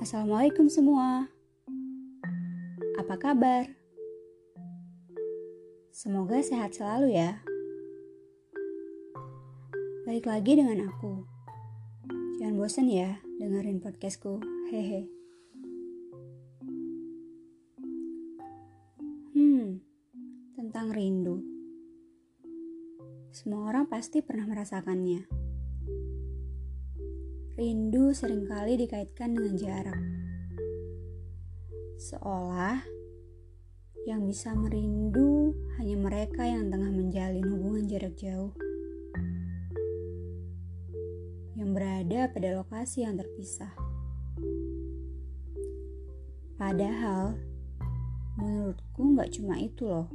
Assalamualaikum semua. Apa kabar? Semoga sehat selalu ya. Balik lagi dengan aku. Jangan bosan ya dengerin podcastku. Hehe. Hmm, tentang rindu. Semua orang pasti pernah merasakannya. Rindu sering kali dikaitkan dengan jarak. Seolah yang bisa merindu hanya mereka yang tengah menjalin hubungan jarak jauh. Yang berada pada lokasi yang terpisah. Padahal, menurutku nggak cuma itu loh.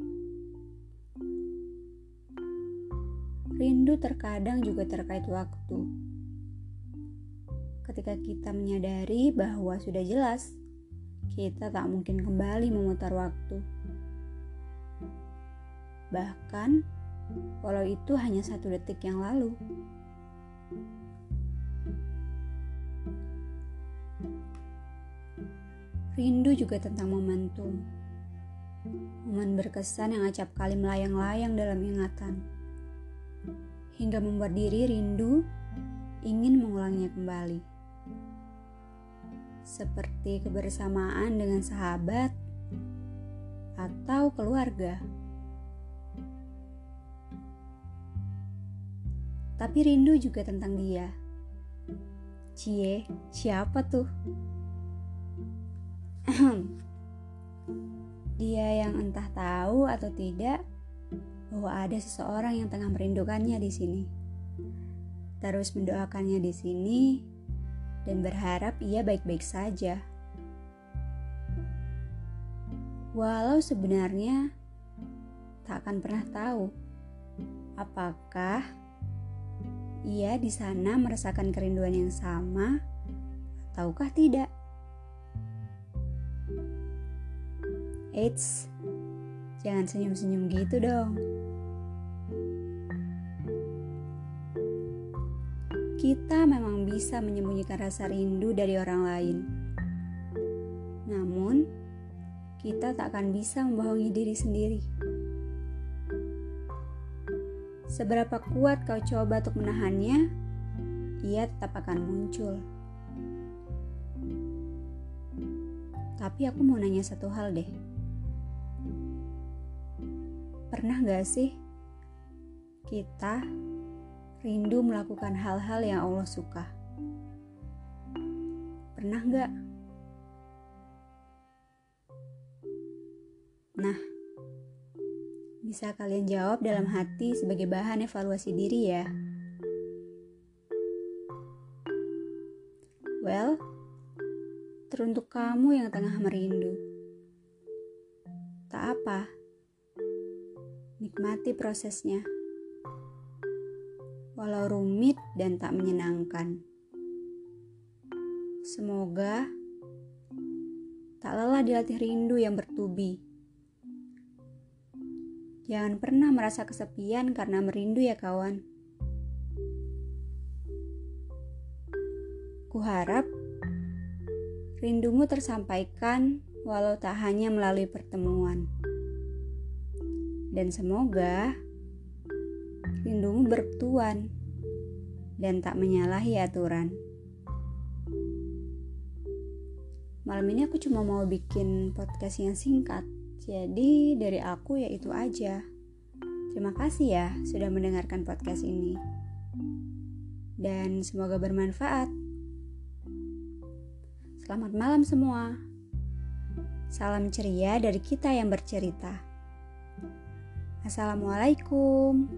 Rindu terkadang juga terkait waktu ketika kita menyadari bahwa sudah jelas kita tak mungkin kembali memutar waktu. Bahkan, walau itu hanya satu detik yang lalu. Rindu juga tentang momentum. Momen berkesan yang acap kali melayang-layang dalam ingatan. Hingga membuat diri rindu ingin mengulangnya kembali seperti kebersamaan dengan sahabat atau keluarga. Tapi rindu juga tentang dia. Cie, siapa tuh? dia yang entah tahu atau tidak bahwa ada seseorang yang tengah merindukannya di sini. Terus mendoakannya di sini dan berharap ia baik-baik saja. Walau sebenarnya tak akan pernah tahu apakah ia di sana merasakan kerinduan yang sama ataukah tidak. Eits, jangan senyum-senyum gitu dong. Kita memang bisa menyembunyikan rasa rindu dari orang lain. Namun, kita tak akan bisa membohongi diri sendiri. Seberapa kuat kau coba untuk menahannya, ia tetap akan muncul. Tapi aku mau nanya satu hal deh. Pernah gak sih kita rindu melakukan hal-hal yang Allah suka. Pernah gak? Nah, bisa kalian jawab dalam hati sebagai bahan evaluasi diri ya. Well, teruntuk kamu yang tengah merindu. Tak apa, nikmati prosesnya walau rumit dan tak menyenangkan. Semoga tak lelah dilatih rindu yang bertubi. Jangan pernah merasa kesepian karena merindu ya kawan. Kuharap rindumu tersampaikan walau tak hanya melalui pertemuan. Dan semoga rindumu bertuan dan tak menyalahi aturan. Malam ini aku cuma mau bikin podcast yang singkat, jadi dari aku ya itu aja. Terima kasih ya sudah mendengarkan podcast ini. Dan semoga bermanfaat. Selamat malam semua. Salam ceria dari kita yang bercerita. Assalamualaikum.